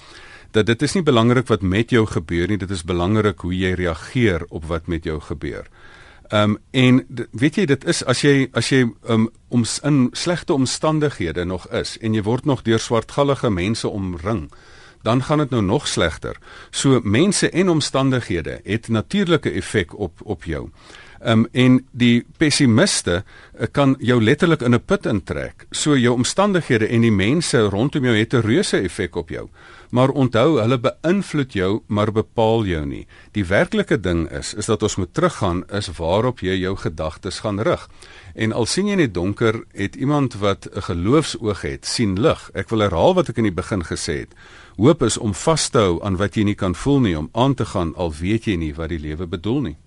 dat dit is nie belangrik wat met jou gebeur nie, dit is belangrik hoe jy reageer op wat met jou gebeur. Ehm um, en weet jy dit is as jy as jy um, om in slegte omstandighede nog is en jy word nog deur swartgallige mense omring, dan gaan dit nou nog slegter. So mense en omstandighede het natuurlike effek op op jou. Um, en die pessimiste uh, kan jou letterlik in 'n put intrek. So jou omstandighede en die mense rondom jou het 'n reuse effek op jou. Maar onthou, hulle beïnvloed jou, maar bepaal jou nie. Die werklike ding is, is dat ons moet teruggaan is waarop jy jou gedagtes gaan rig. En al sien jy net donker, het iemand wat 'n geloofsoog het, sien lig. Ek wil herhaal wat ek in die begin gesê het. Hoop is om vas te hou aan wat jy nie kan voel nie, om aan te gaan al weet jy nie wat die lewe bedoel nie.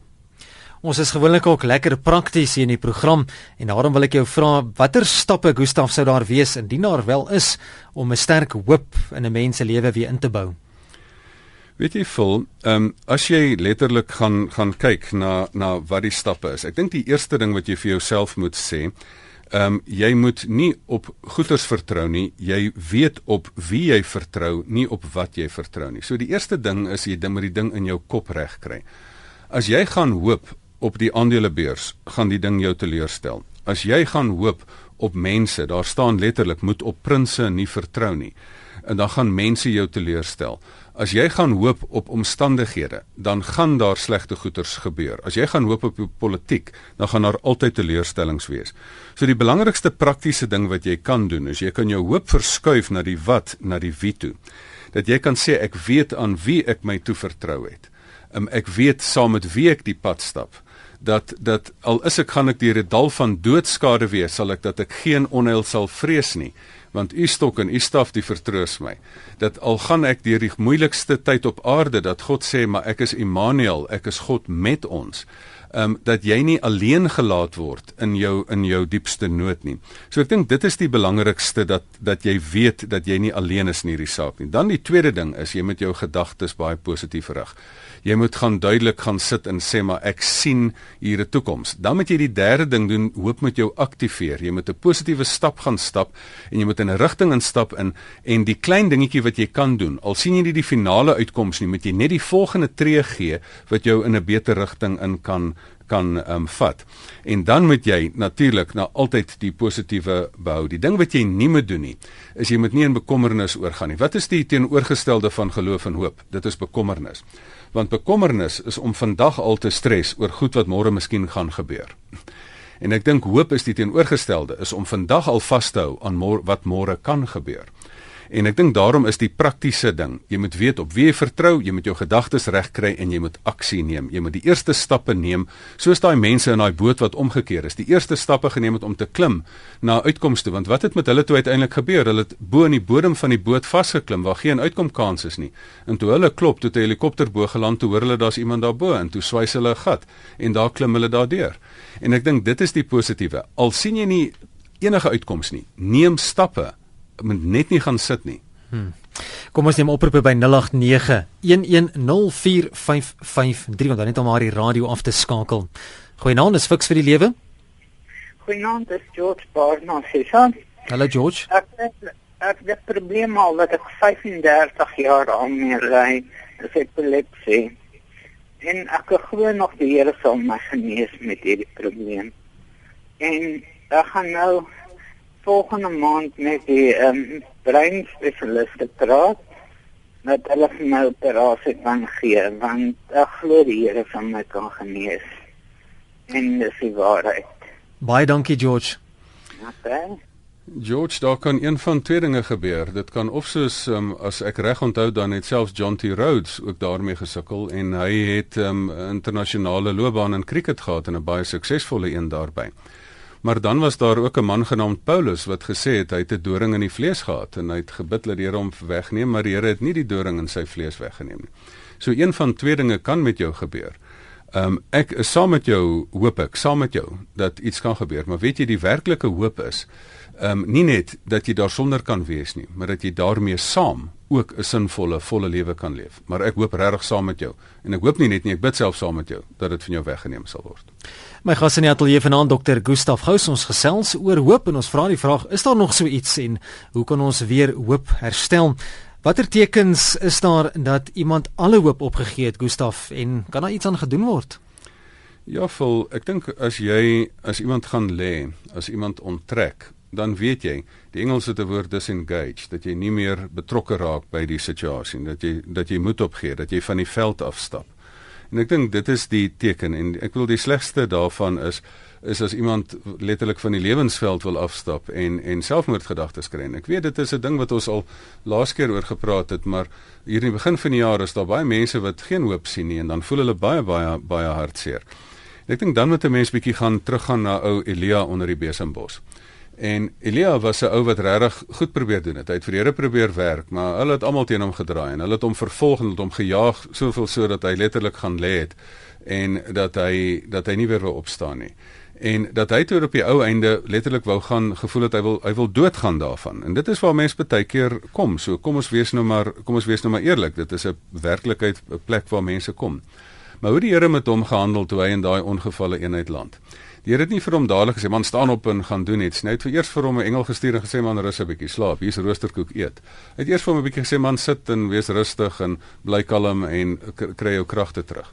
Ons is gewoonlik ook lekker prakties hier in die program en daarom wil ek jou vra watter stappe Gustaf sou daar wees indien daar wel is om 'n sterk hoop in 'n mens se lewe weer in te bou. Weet jy vol, ehm um, as jy letterlik gaan gaan kyk na na wat die stappe is. Ek dink die eerste ding wat jy vir jouself moet sê, ehm um, jy moet nie op goeders vertrou nie. Jy weet op wie jy vertrou, nie op wat jy vertrou nie. So die eerste ding is jy ding met die ding in jou kop reg kry. As jy gaan hoop op die aandelebeurs gaan die ding jou teleurstel. As jy gaan hoop op mense, daar staan letterlik moet op prinses nie vertrou nie. En dan gaan mense jou teleurstel. As jy gaan hoop op omstandighede, dan gaan daar slegte goeters gebeur. As jy gaan hoop op die politiek, dan gaan daar altyd teleurstellings wees. So die belangrikste praktiese ding wat jy kan doen, is jy kan jou hoop verskuif na die wat, na die wie toe. Dat jy kan sê ek weet aan wie ek my toe vertrou het. Um, ek weet saam met wie ek die pad stap dat dat al is ek gaan ek deur 'n dal van doodskade wees sal ek dat ek geen onheil sal vrees nie want u stok en u staf die vertroos my dat al gaan ek deur die moeilikste tyd op aarde dat God sê maar ek is Immanuel ek is God met ons um, dat jy nie alleen gelaat word in jou in jou diepste nood nie. So ek dink dit is die belangrikste dat dat jy weet dat jy nie alleen is in hierdie saak nie. Dan die tweede ding is jy moet jou gedagtes baie positief rig jy moet gaan duidelik gaan sit en sê maar ek sien hier 'n toekoms. Dan moet jy die derde ding doen, hoop met jou aktiveer. Jy moet 'n positiewe stap gaan stap en jy moet in 'n rigting instap in en die klein dingetjie wat jy kan doen. Al sien jy nie die finale uitkoms nie, moet jy net die volgende tree gee wat jou in 'n beter rigting in kan kan um, vat. En dan moet jy natuurlik na altyd die positiewe behou. Die ding wat jy nie moet doen nie, is jy moet nie in bekommernis oorgaan nie. Wat is die teenoorgestelde van geloof en hoop? Dit is bekommernis want bekommernis is om vandag al te stres oor goed wat môre miskien gaan gebeur. En ek dink hoop is die teenoorgestelde, is om vandag al vas te hou aan môre wat môre kan gebeur. En ek dink daarom is die praktiese ding, jy moet weet op wie jy vertrou, jy moet jou gedagtes regkry en jy moet aksie neem. Jy moet die eerste stappe neem, soos daai mense in daai boot wat omgekeer is. Die eerste stappe geneem het om te klim na uitkomste, want wat het met hulle toe uiteindelik gebeur? Hulle het bo in die bodem van die boot vasgeklim waar geen uitkomkans is nie. En toe hulle klop, toe 'n helikopter bo geland, toe hoor hulle daar's iemand daarbo en toe swys hulle 'n gat en daar klim hulle daardeur. En ek dink dit is die positiewe. Al sien jy nie enige uitkoms nie, neem stappe moet net nie gaan sit nie. Hmm. Kom ons neem oproepe by 0891104553 want dan net om maar die radio af te skakel. Goeienaand, is fiks vir die lewe. Goeienaand, dis George Barnard hier. Hallo George. Ek ek het 'n probleem al dat ek 35 jaar al meer ly. Dis epilepsie. En ek glo nog die Here sal my genees met hierdie probleem. En ek gaan nou volgende maand met die ehm um, breinspesialiste praat dat hulle vir my operasie kan gee want ek glo die Here van my kan genees. En dis die waarheid. Baie dankie George. Okay. George, daar kan een van twee dinge gebeur. Dit kan of soos um, as ek reg onthou dan het selfs John T Rhodes ook daarmee gesukkel en hy het 'n um, internasionale loopbaan in cricket gehad en 'n baie suksesvolle een daarbey. Maar dan was daar ook 'n man genaamd Paulus wat gesê het hy het 'n doring in die vlees gehad en hy het gebid dat die Here hom wegneem, maar die Here het nie die doring in sy vlees weggeneem nie. So een van twee dinge kan met jou gebeur. Ehm um, ek is saam met jou hoop ek, saam met jou dat iets kan gebeur, maar weet jy die werklike hoop is ehm um, nie net dat jy daarsonder kan wees nie, maar dat jy daarmee saam ook 'n sinvolle, volle lewe kan leef. Maar ek hoop regtig saam met jou en ek hoop nie net nie, ek bid self saam met jou dat dit van jou weggeneem sal word. My gas in die ateljee vanaand Dr. Gustaf Gous ons gesels oor hoop en ons vra die vraag, is daar nog so iets en hoe kan ons weer hoop herstel? Watter tekens is daar dat iemand alle hoop opgegee het, Gustaf, en kan daar iets aan gedoen word? Ja, vol, ek dink as jy as iemand gaan lê, as iemand onttrek, dan weet jy, die Engelse te woord disengage, dat jy nie meer betrokke raak by die situasie, dat jy dat jy moet opgee, dat jy van die veld afstap. En ek dink dit is die teken en ek wil die slegste daarvan is is as iemand letterlik van die lewensveld wil afstap en en selfmoordgedagtes kry. Ek weet dit is 'n ding wat ons al laas keer oor gepraat het, maar hier in die begin van die jaar is daar baie mense wat geen hoop sien nie en dan voel hulle baie baie baie hartseer. Ek dink dan moet 'n mens bietjie gaan teruggaan na ou Elia onder die besembos. En Elia was 'n ou wat regtig goed probeer doen het. Hy het vir die Here probeer werk, maar hulle het almal teen hom gedraai en hulle het hom vervolg en het hom gejaag soveel sodat hy letterlik gaan lê het en dat hy dat hy nie weer wou opstaan nie. En dat hy toe op die ou einde letterlik wou gaan gevoel het hy wil hy wil doodgaan daarvan. En dit is waar mense baie keer kom. So kom ons wees nou maar kom ons wees nou maar eerlik. Dit is 'n werklikheid 'n plek waar mense kom. Maar hoe die Here met hom gehandel toe hy in daai ongevalle eenheid land. Die Here het nie vir hom dadelik gesê man staan op en gaan doen iets nie. Hy het eers vir hom 'n engel gestuur en gesê man rus 'n bietjie, slaap. Hier's roosterkoek eet. Hy het eers vir hom 'n bietjie gesê man sit en wees rustig en bly kalm en kry jou kragte terug.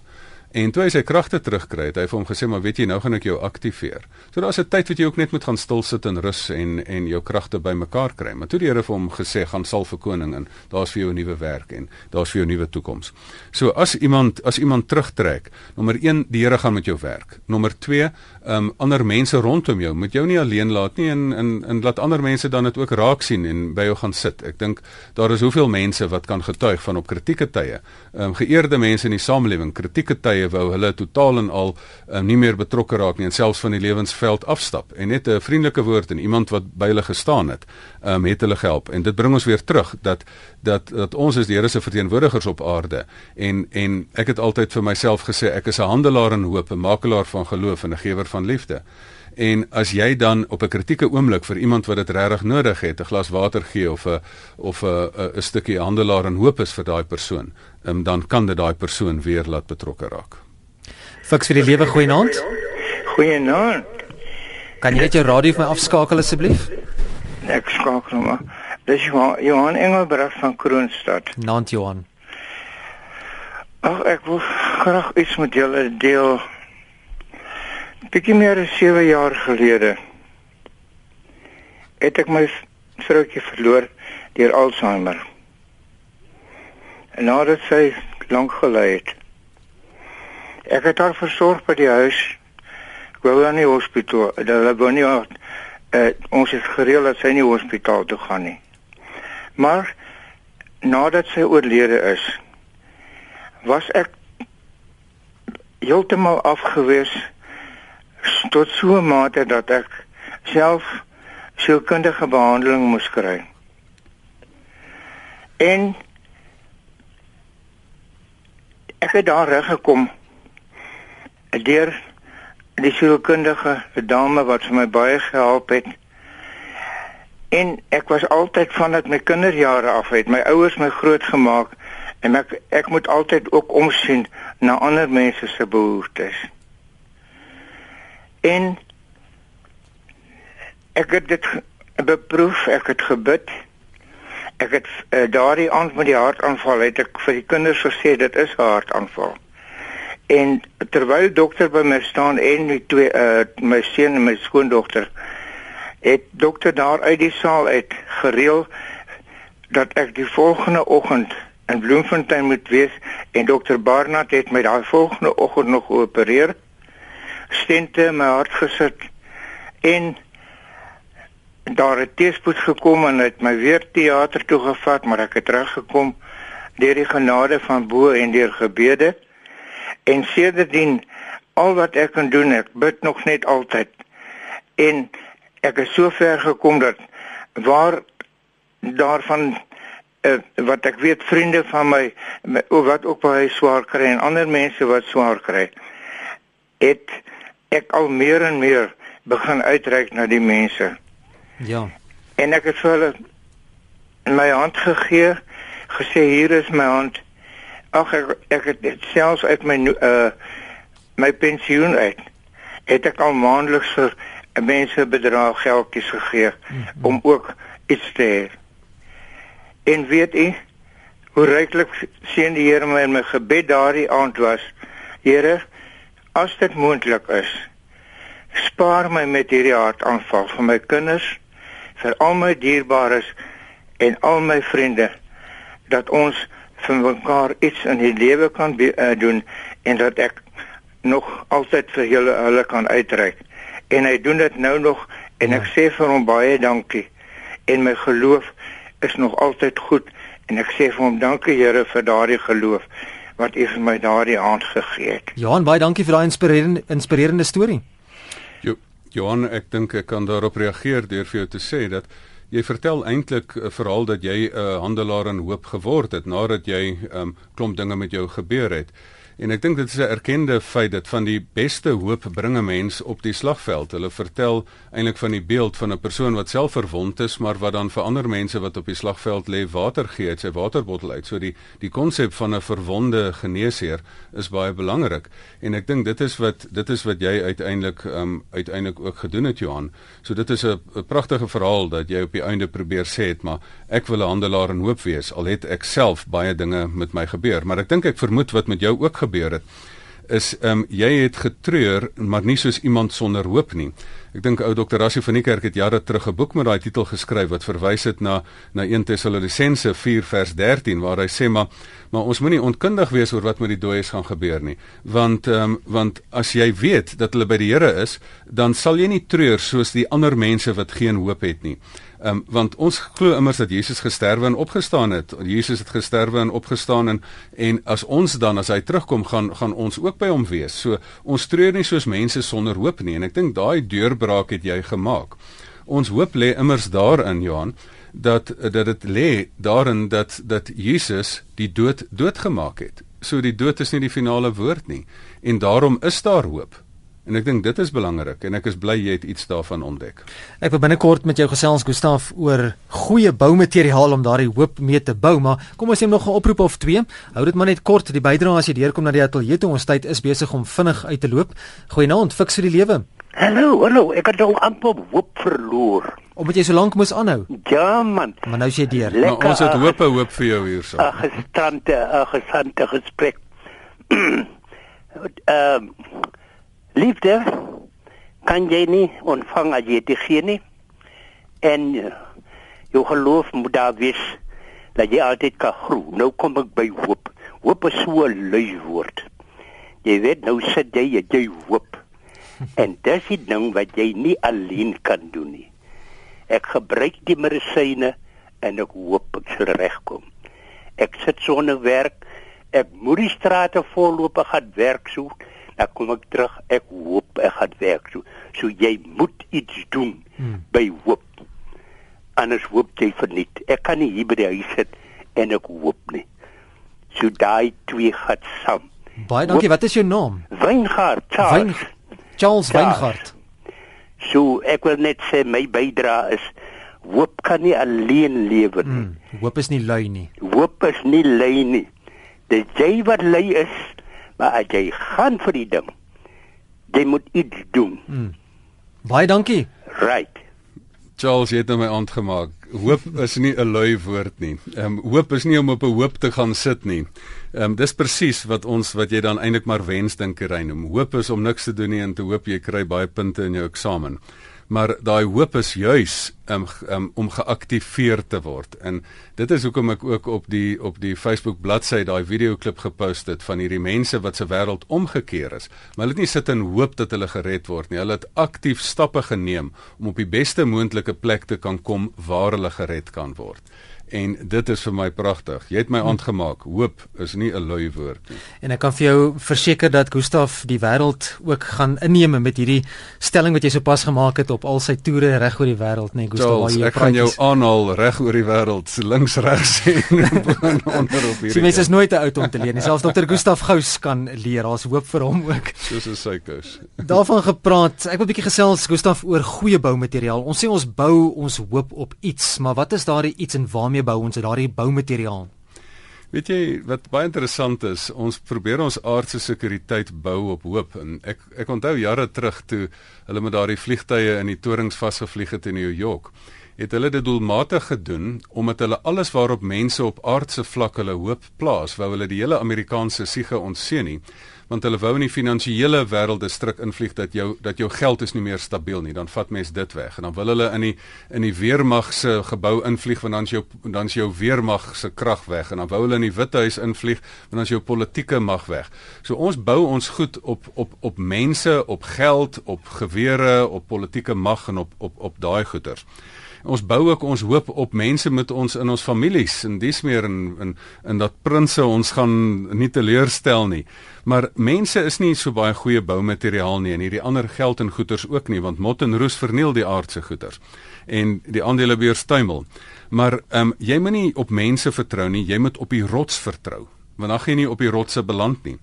En toe hy sy kragte terugkry het, hy vir hom gesê maar weet jy nou gaan ek jou aktiveer. So daar's 'n tyd wat jy ook net moet gaan stil sit en rus en en jou kragte bymekaar kry. Maar toe die Here vir hom gesê gaan sal vir koning en daar's vir jou 'n nuwe werk en daar's vir jou 'n nuwe toekoms. So as iemand as iemand terugtrek, nommer 1 die Here gaan met jou werk. Nommer 2 um ander mense rondom jou moet jou nie alleen laat nie en en en laat ander mense dan dit ook raak sien en by jou gaan sit. Ek dink daar is hoeveel mense wat kan getuig van op kritieke tye. Um geëerde mense in die samelewing, kritieke tye tye wou hulle totaal en al um, nie meer betrokke raak nie en selfs van die lewensveld afstap. En net 'n vriendelike woord en iemand wat by hulle gestaan het, um, het hulle gehelp. En dit bring ons weer terug dat dat dat ons is die Here se verteenwoordigers op aarde. En en ek het altyd vir myself gesê ek is 'n handelaar in hoop, 'n makelaar van geloof en 'n gewer van liefde. En as jy dan op 'n kritieke oomblik vir iemand wat dit regtig nodig het, 'n glas water gee of 'n of 'n 'n stukkie handelaar en hoop is vir daai persoon, um, dan kan dit daai persoon weer laat betrokke raak. Fiks vir die lewe goeienaand. Goeienaand. Kan jy net jou radio vir my afskakel asseblief? Ek skakel maar. Dis Johan Engelbreg van Kroonstad. Naand Johan. Ag ek wil graag iets met julle deel bietjie meer as 7 jaar gelede het ek my vroutjie verloor deur Alzheimer. En nadat sy lank gelei het. Ek het haar versorg by die huis. Ek wou aan die hospitaal. Hulle wou nie uh, ons het gereël dat sy nie hospitaal toe gaan nie. Maar nadat sy oorlede is, was ek heeltemal afgewees tot so 'n mate dat ek self sielkundige behandeling moes kry. En ek het daar reg gekom deur die sielkundige dame wat vir my baie gehelp het. En ek was altyd van dit my kinderjare af het my ouers my grootgemaak en ek ek moet altyd ook omsien na ander mense se behoeftes. En ek het dit beproef, ek het gebid. Ek het uh, daardie aand met die hartaanval het ek vir die kinders gesê dit is 'n hartaanval. En terwyl dokter by my staan en my twee uh, my seun en my skoondogter het dokter daar uit die saal uit gereël dat ek die volgende oggend in Bloemfontein moet wees en dokter Barnard het my daai volgende oggend nog geopereer. Stente in my hart gesit en daar het teespoed gekom en het my weer teater toe gevat, maar ek het teruggekom deur die genade van bo en deur gebede. En sedertdien al wat ek kan doen, ek bid nog net altyd. En ek het so ver gekom dat waar daarvan uh, wat ek weet vriende van my, wat ook baie swaar kry en ander mense wat swaar kry het ek al meer en meer begin uitreik na die mense. Ja. En ek het vir hulle my hand gegee, gesê hier is my hand. Ag ek ek het dit selfs uit my uh my pensioen uit. Het ek al maandeliks vir mense bedrag geldjies gegee mm -hmm. om ook iets te hê. En weet u hoe ryklik seën die Here my in my gebed daardie aand was. Here, as dit moontlik is, spaar my met hierdie hartaanval vir my kinders, vir al my dierbares en al my vriende dat ons vir mekaar iets in die lewe kan be, uh, doen en dat ek nog altyd vir julle hulle kan uitreik. En hy doen dit nou nog en ek ja. sê vir hom baie dankie. En my geloof is nog altyd goed en ek sê vir hom dankie Here vir daardie geloof wat U vir my daardie aand gegee het. Johan, baie dankie vir daai inspirerende inspirerende storie. Jo, Johan, ek dink ek kan daarop reageer deur vir jou te sê dat jy vertel eintlik 'n verhaal dat jy 'n uh, handelaar in hoop geword het nadat jy 'n um, klomp dinge met jou gebeur het. En ek dink dit is 'n erkende feit dat van die beste hoop bring 'n mens op die slagveld. Hulle vertel eintlik van die beeld van 'n persoon wat self verwond is, maar wat dan vir ander mense wat op die slagveld lê water gee uit sy waterbottel uit. So die die konsep van 'n verwonde geneesheer is baie belangrik. En ek dink dit is wat dit is wat jy uiteindelik um uiteindelik ook gedoen het Johan. So dit is 'n pragtige verhaal dat jy op die einde probeer sê het, maar ek wil 'n handelaar in hoop wees al het ek self baie dinge met my gebeur. Maar ek dink ek vermoed wat met jou ook gebeur gebeur het is ehm um, jy het getreur maar nie soos iemand sonder hoop nie. Ek dink ou dokter Rassie van die kerk het jare terug 'n boek met daai titel geskryf wat verwys het na na 1 Tessalonisense 4 vers 13 waar hy sê maar maar ons moenie onkundig wees oor wat met die dooies gaan gebeur nie. Want ehm um, want as jy weet dat hulle by die Here is, dan sal jy nie treur soos die ander mense wat geen hoop het nie. Ehm um, want ons glo immers dat Jesus gesterwe en opgestaan het. Jesus het gesterwe en opgestaan en en as ons dan as hy terugkom gaan gaan ons ook by hom wees. So ons treur nie soos mense sonder hoop nie en ek dink daai deurbraak het jy gemaak. Ons hoop lê immers daarin Johan dat dat dit lê daarin dat dat Jesus die dood doodgemaak het. So die dood is nie die finale woord nie en daarom is daar hoop. En ek dink dit is belangrik en ek is bly jy het iets daarvan ontdek. Ek wil binnekort met jou gesels Gustaf oor goeie boumateriaal om daardie hoop mee te bou, maar kom ons neem nog 'n oproep of twee. Hou dit maar net kort, die bydrae as jy deurkom na die ateljee toe ons tyd is besig om vinnig uit te loop. Goeienaand, fiks vir die lewe. Hallo, hallo, ek het al amper hoop verloor. Omdat jy so lank moes aanhou. Ja man. Maar nou is jy deur. Maar ons het hoop hoop vir jou hierso. 'n Gestande, 'n gesante gesprek. Ehm Liefde kan jy nie ontvang as jy dit gee nie. En uh, jou geloof moet daar wees dat jy altyd kan groei. Nou kom ek by hoop. Hoop is so 'n lui woord. Jy weet nou sit jy jy hoop. En dis die ding wat jy nie alleen kan doen nie. Ek gebruik die medisyne en ek hoop ek sal regkom. Ek sit sonder werk. Ek moet die strate volloop gaan werk soek dan kom ek terug ek hoop ek gaan werk. So so jy moet iets doen hmm. by hoop. Anders hoop jy verniet. Ek kan nie hier by die huis sit en ek hoop nie. So daai twee gaan saam. Baie dankie. Hoop, wat is jou naam? Weingart Charles. Wein, Charles Weingart so ek wil net sê my bydra is hoop kan nie alleen lewe nie. Hmm. hoop is nie lui nie. Hoop is nie lui nie. Dit jy wat lui is Maar as jy gaan vir die ding, jy moet iets doen. Hmm. Baie dankie. Right. Charles het nou my aandgemaak. Hoop is nie 'n lui woord nie. Ehm um, hoop is nie om op 'n hoop te gaan sit nie. Ehm um, dis presies wat ons wat jy dan eintlik maar wensdinkery noem. Hoop is om niks te doen nie en te hoop jy kry baie punte in jou eksamen. Maar daai hoop is juis um, um, om geaktiveer te word. En dit is hoekom ek ook op die op die Facebook bladsy daai videoklip gepost het van hierdie mense wat se wêreld omgekeer is. Maar hulle het nie sit en hoop dat hulle gered word nie. Hulle het aktief stappe geneem om op die beste moontlike plek te kan kom waar hulle gered kan word en dit is vir my pragtig. Jy het my aangemaak. Hoop is nie 'n lui woord nie. En ek kan vir jou verseker dat Gustaf die wêreld ook gaan inneem met hierdie stelling wat jy sopas gemaak het op al sy toere reg oor die wêreld, nee Gustaf, waar jy Ek gaan jou aanhaal reg oor die wêreld, links regs en onder op hierdie. Die mens is nooit te oud om te leer nie. Selfs Dr. Gustaf Gous kan leer. Daar's hoop vir hom ook. Soos 'n sykous. Daarvan gepraat. Ek wil 'n bietjie gesels Gustaf oor goeie boumateriaal. Ons sê ons bou ons hoop op iets, maar wat is daardie iets en waarmee waarmee bou ons daardie boumateriaal? Weet jy wat baie interessant is, ons probeer ons aardse sekuriteit bou op hoop en ek ek onthou jare terug toe hulle met daardie vliegtye in die torings vasgevlieg het in New York het hulle dit doelmatig gedoen omdat hulle alles waarop mense op aardse vlak hulle hoop plaas, wou hulle die hele Amerikaanse siege ontseën nie want hulle wou in die finansiële wêreld 'n stryk invlieg dat jou dat jou geld is nie meer stabiel nie, dan vat mens dit weg en dan wil hulle in die in die weermag se gebou invlieg want dan is jou dan is jou weermag se krag weg en dan wou hulle in die Withuis invlieg want dan is jou politieke mag weg. So ons bou ons goed op op op mense, op geld, op gewere, op politieke mag en op op op daai goeters ons bou ook ons hoop op mense met ons in ons families en dis meer in in in dat prinse ons gaan nie teleurstel nie. Maar mense is nie so baie goeie boumateriaal nie en hierdie ander geld en goederes ook nie want mot en roes verniel die aardse goederes en die aandelebeurs tuimel. Maar ehm um, jy moet nie op mense vertrou nie, jy moet op die rots vertrou. Want dan gaan jy nie op die rotse beland nie.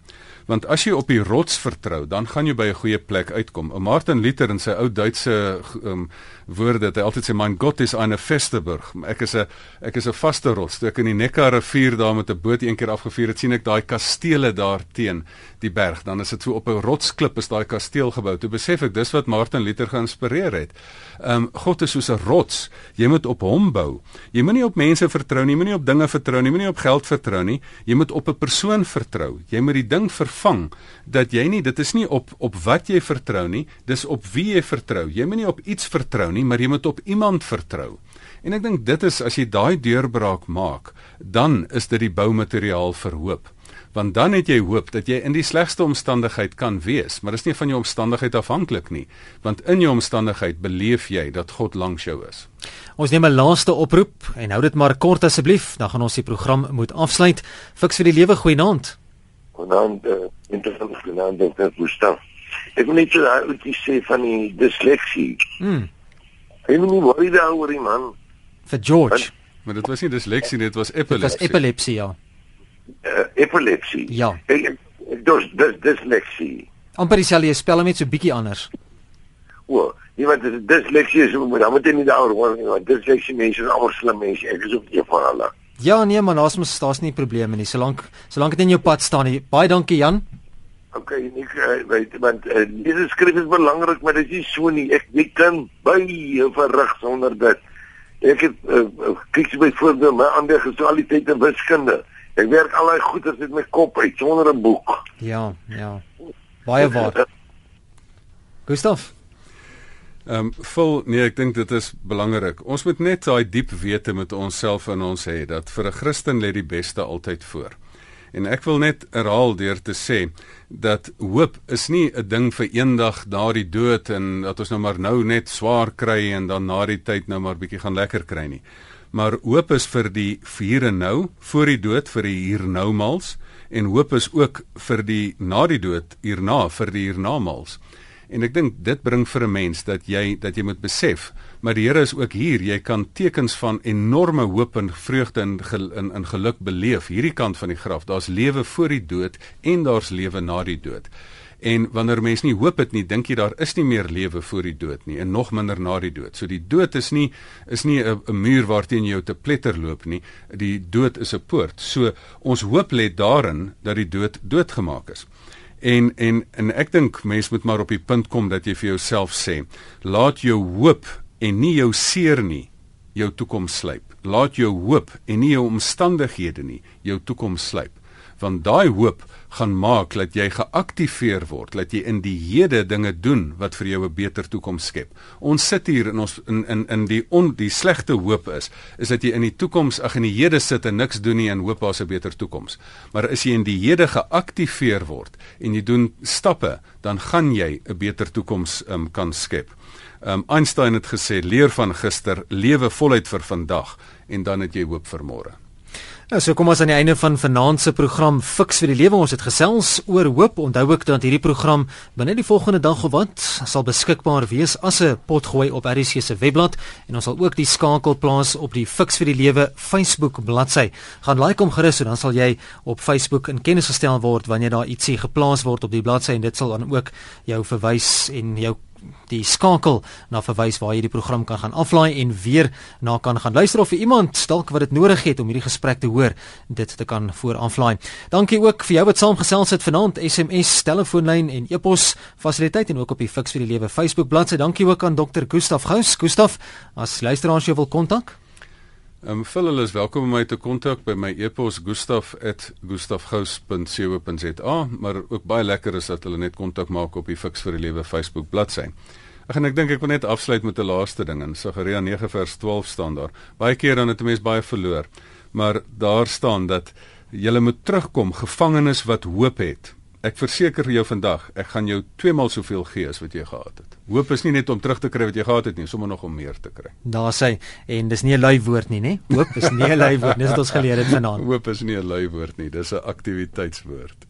Want as jy op die rots vertrou, dan gaan jy by 'n goeie plek uitkom. Martin Luther in sy ou Duitse um, woorde het hy altyd sê mein Gott is eine feste burg. Ek is 'n ek is 'n vaste rots. Toe ek in die Neckar rivier daar met 'n boot een keer afgevuur het, sien ek daai kastele daar teen die berg. Dan is dit so op 'n rotsklip is daai kasteel gebou. Toe besef ek dis wat Martin Luther geïnspireer het. Ehm um, God is soos 'n rots. Jy moet op hom bou. Jy moenie op mense vertrou nie, moenie op dinge vertrou nie, moenie op geld vertrou nie. Jy moet op 'n persoon vertrou. Jy moet die ding vervang dat jy nie dit is nie op op wat jy vertrou nie, dis op wie jy vertrou. Jy moenie op iets vertrou nie nie, maar jy moet op iemand vertrou. En ek dink dit is as jy daai deurbraak maak, dan is dit die boumateriaal vir hoop. Want dan het jy hoop dat jy in die slegste omstandigheid kan wees, maar dit is nie van jou omstandigheid afhanklik nie, want in jou omstandigheid beleef jy dat God langs jou is. Ons neem 'n laaste oproep en hou dit maar kort asseblief, dan gaan ons die program moet afsluit. Fiks vir die lewe goeienaand. Goeienaand, uh, interessant goeienaand, dit is Gustav. Ek wil net sê dat jy sê van die disleksie. Mm. Hy moet nie worry daaroor nie man. Vir George. Maar dit was nie disleksie nie, dit was epilepsie. Dit was epilepsie ja. Uh, epilepsie. Ja. Ek dis dis disleksie. Amper dieselfde spel net so bietjie anders. O, iemand dis disleksie is moet dan moet jy nie daaroor worry nie, want disleksie mense is almal slim mense. Ek is ook een van hulle. Ja, nee man, daar's mos daar's nie probleme nie. Solank solank dit in jou pad staan nie. Baie dankie Jan. Okay, ek uh, weet want uh, diese skrif is belangrik, maar dit is so nie. Ek jy kan baie verrig sonder dit. Ek het uh, kyk byvoorbeeld my ander gesualiteit in wiskunde. Ek werk al daai goeders met my kop uit sonder 'n boek. Ja, ja. Baie waar. Gustav Ehm um, vol nee ek dink dit is belangrik. Ons moet net daai diep wete met onsself in ons hê dat vir 'n Christen lê die beste altyd voor. En ek wil net herhaal deur te sê dat hoop is nie 'n ding vir eendag na die dood en dat ons nou maar nou net swaar kry en dan na die tyd nou maar bietjie gaan lekker kry nie. Maar hoop is vir die hier en nou, voor die dood vir die hier nou mals en hoop is ook vir die na die dood hierna vir die hiernamaals. En ek dink dit bring vir 'n mens dat jy dat jy moet besef, maar die Here is ook hier. Jy kan tekens van enorme hoop en vreugde in in, in geluk beleef hierdie kant van die graf. Daar's lewe voor die dood en daar's lewe na die dood. En wanneer mens nie hoop het nie, dink jy daar is nie meer lewe voor die dood nie en nog minder na die dood. So die dood is nie is nie 'n muur waarteen jy te pletter loop nie. Die dood is 'n poort. So ons hoop lê daarin dat die dood doodgemaak is. En en en ek dink mense moet maar op die punt kom dat jy vir jouself sê, laat jou hoop en nie jou seer nie jou toekoms slyp. Laat jou hoop en nie jou omstandighede nie jou toekoms slyp. Want daai hoop gaan maak dat jy geaktiveer word, dat jy in die hede dinge doen wat vir jou 'n beter toekoms skep. Ons sit hier in ons in in in die on die slegte hoop is is dat jy in die toekoms ag in die hede sit en niks doen nie en hoop daar's 'n beter toekoms. Maar as jy in die hede geaktiveer word en jy doen stappe, dan gaan jy 'n beter toekoms um, kan skep. Um, Einstein het gesê leer van gister, lewe voluit vir vandag en dan het jy hoop vir môre. Nou so kom ons aan die einde van vanaand se program Fix vir die lewe. Ons het gesels oor hoop. Onthou ook dat hierdie program binne die volgende dag of wat sal beskikbaar wees as 'n potgooi op RC se webblad en ons sal ook die skakel plaas op die Fix vir die lewe Facebook bladsy. Gaan like hom gerus, so dan sal jy op Facebook in kennis gestel word wanneer daar ietsie geplaas word op die bladsy en dit sal dan ook jou verwys en jou die skakel na verwys waar jy die program kan gaan aflaai en weer na kan gaan luister of vir iemand dalk wat dit nodig het om hierdie gesprek te hoor dit te kan vooraflaai. Dankie ook vir jou wat saamgesels het vanaand SMS, telefoonlyn en e-pos fasiliteit en ook op die Fix vir die Lewe Facebook bladsy. Dankie ook aan Dr. Gustaf Gous. Gustaf, as luisteraars jou wil kontak Ehm um, hulle is welkom om my te kontak by my e-pos gustaf@gustafgous.co.za, maar ook baie lekker is dat hulle net kontak maak op die Fix vir die Lewe Facebook bladsy. Ag en ek dink ek wil net afsluit met 'n laaste ding in Sagaria 9 vers 12 staan daar. Baie keer dan het 'n mens baie verloor, maar daar staan dat jy moet terugkom gevangenes wat hoop het. Ek verseker vir jou vandag, ek gaan jou twee maal soveel gee as wat jy gehad het. Hoop is nie net om terug te kry wat jy gehad het nie, sommer nog om meer te kry. Daar sê en dis nie 'n lui woord nie, nê? Hoop is nie 'n lui woord nie, dis wat ons geleer het vanaand. Hoop is nie 'n lui woord nie, dis 'n aktiwiteitswoord.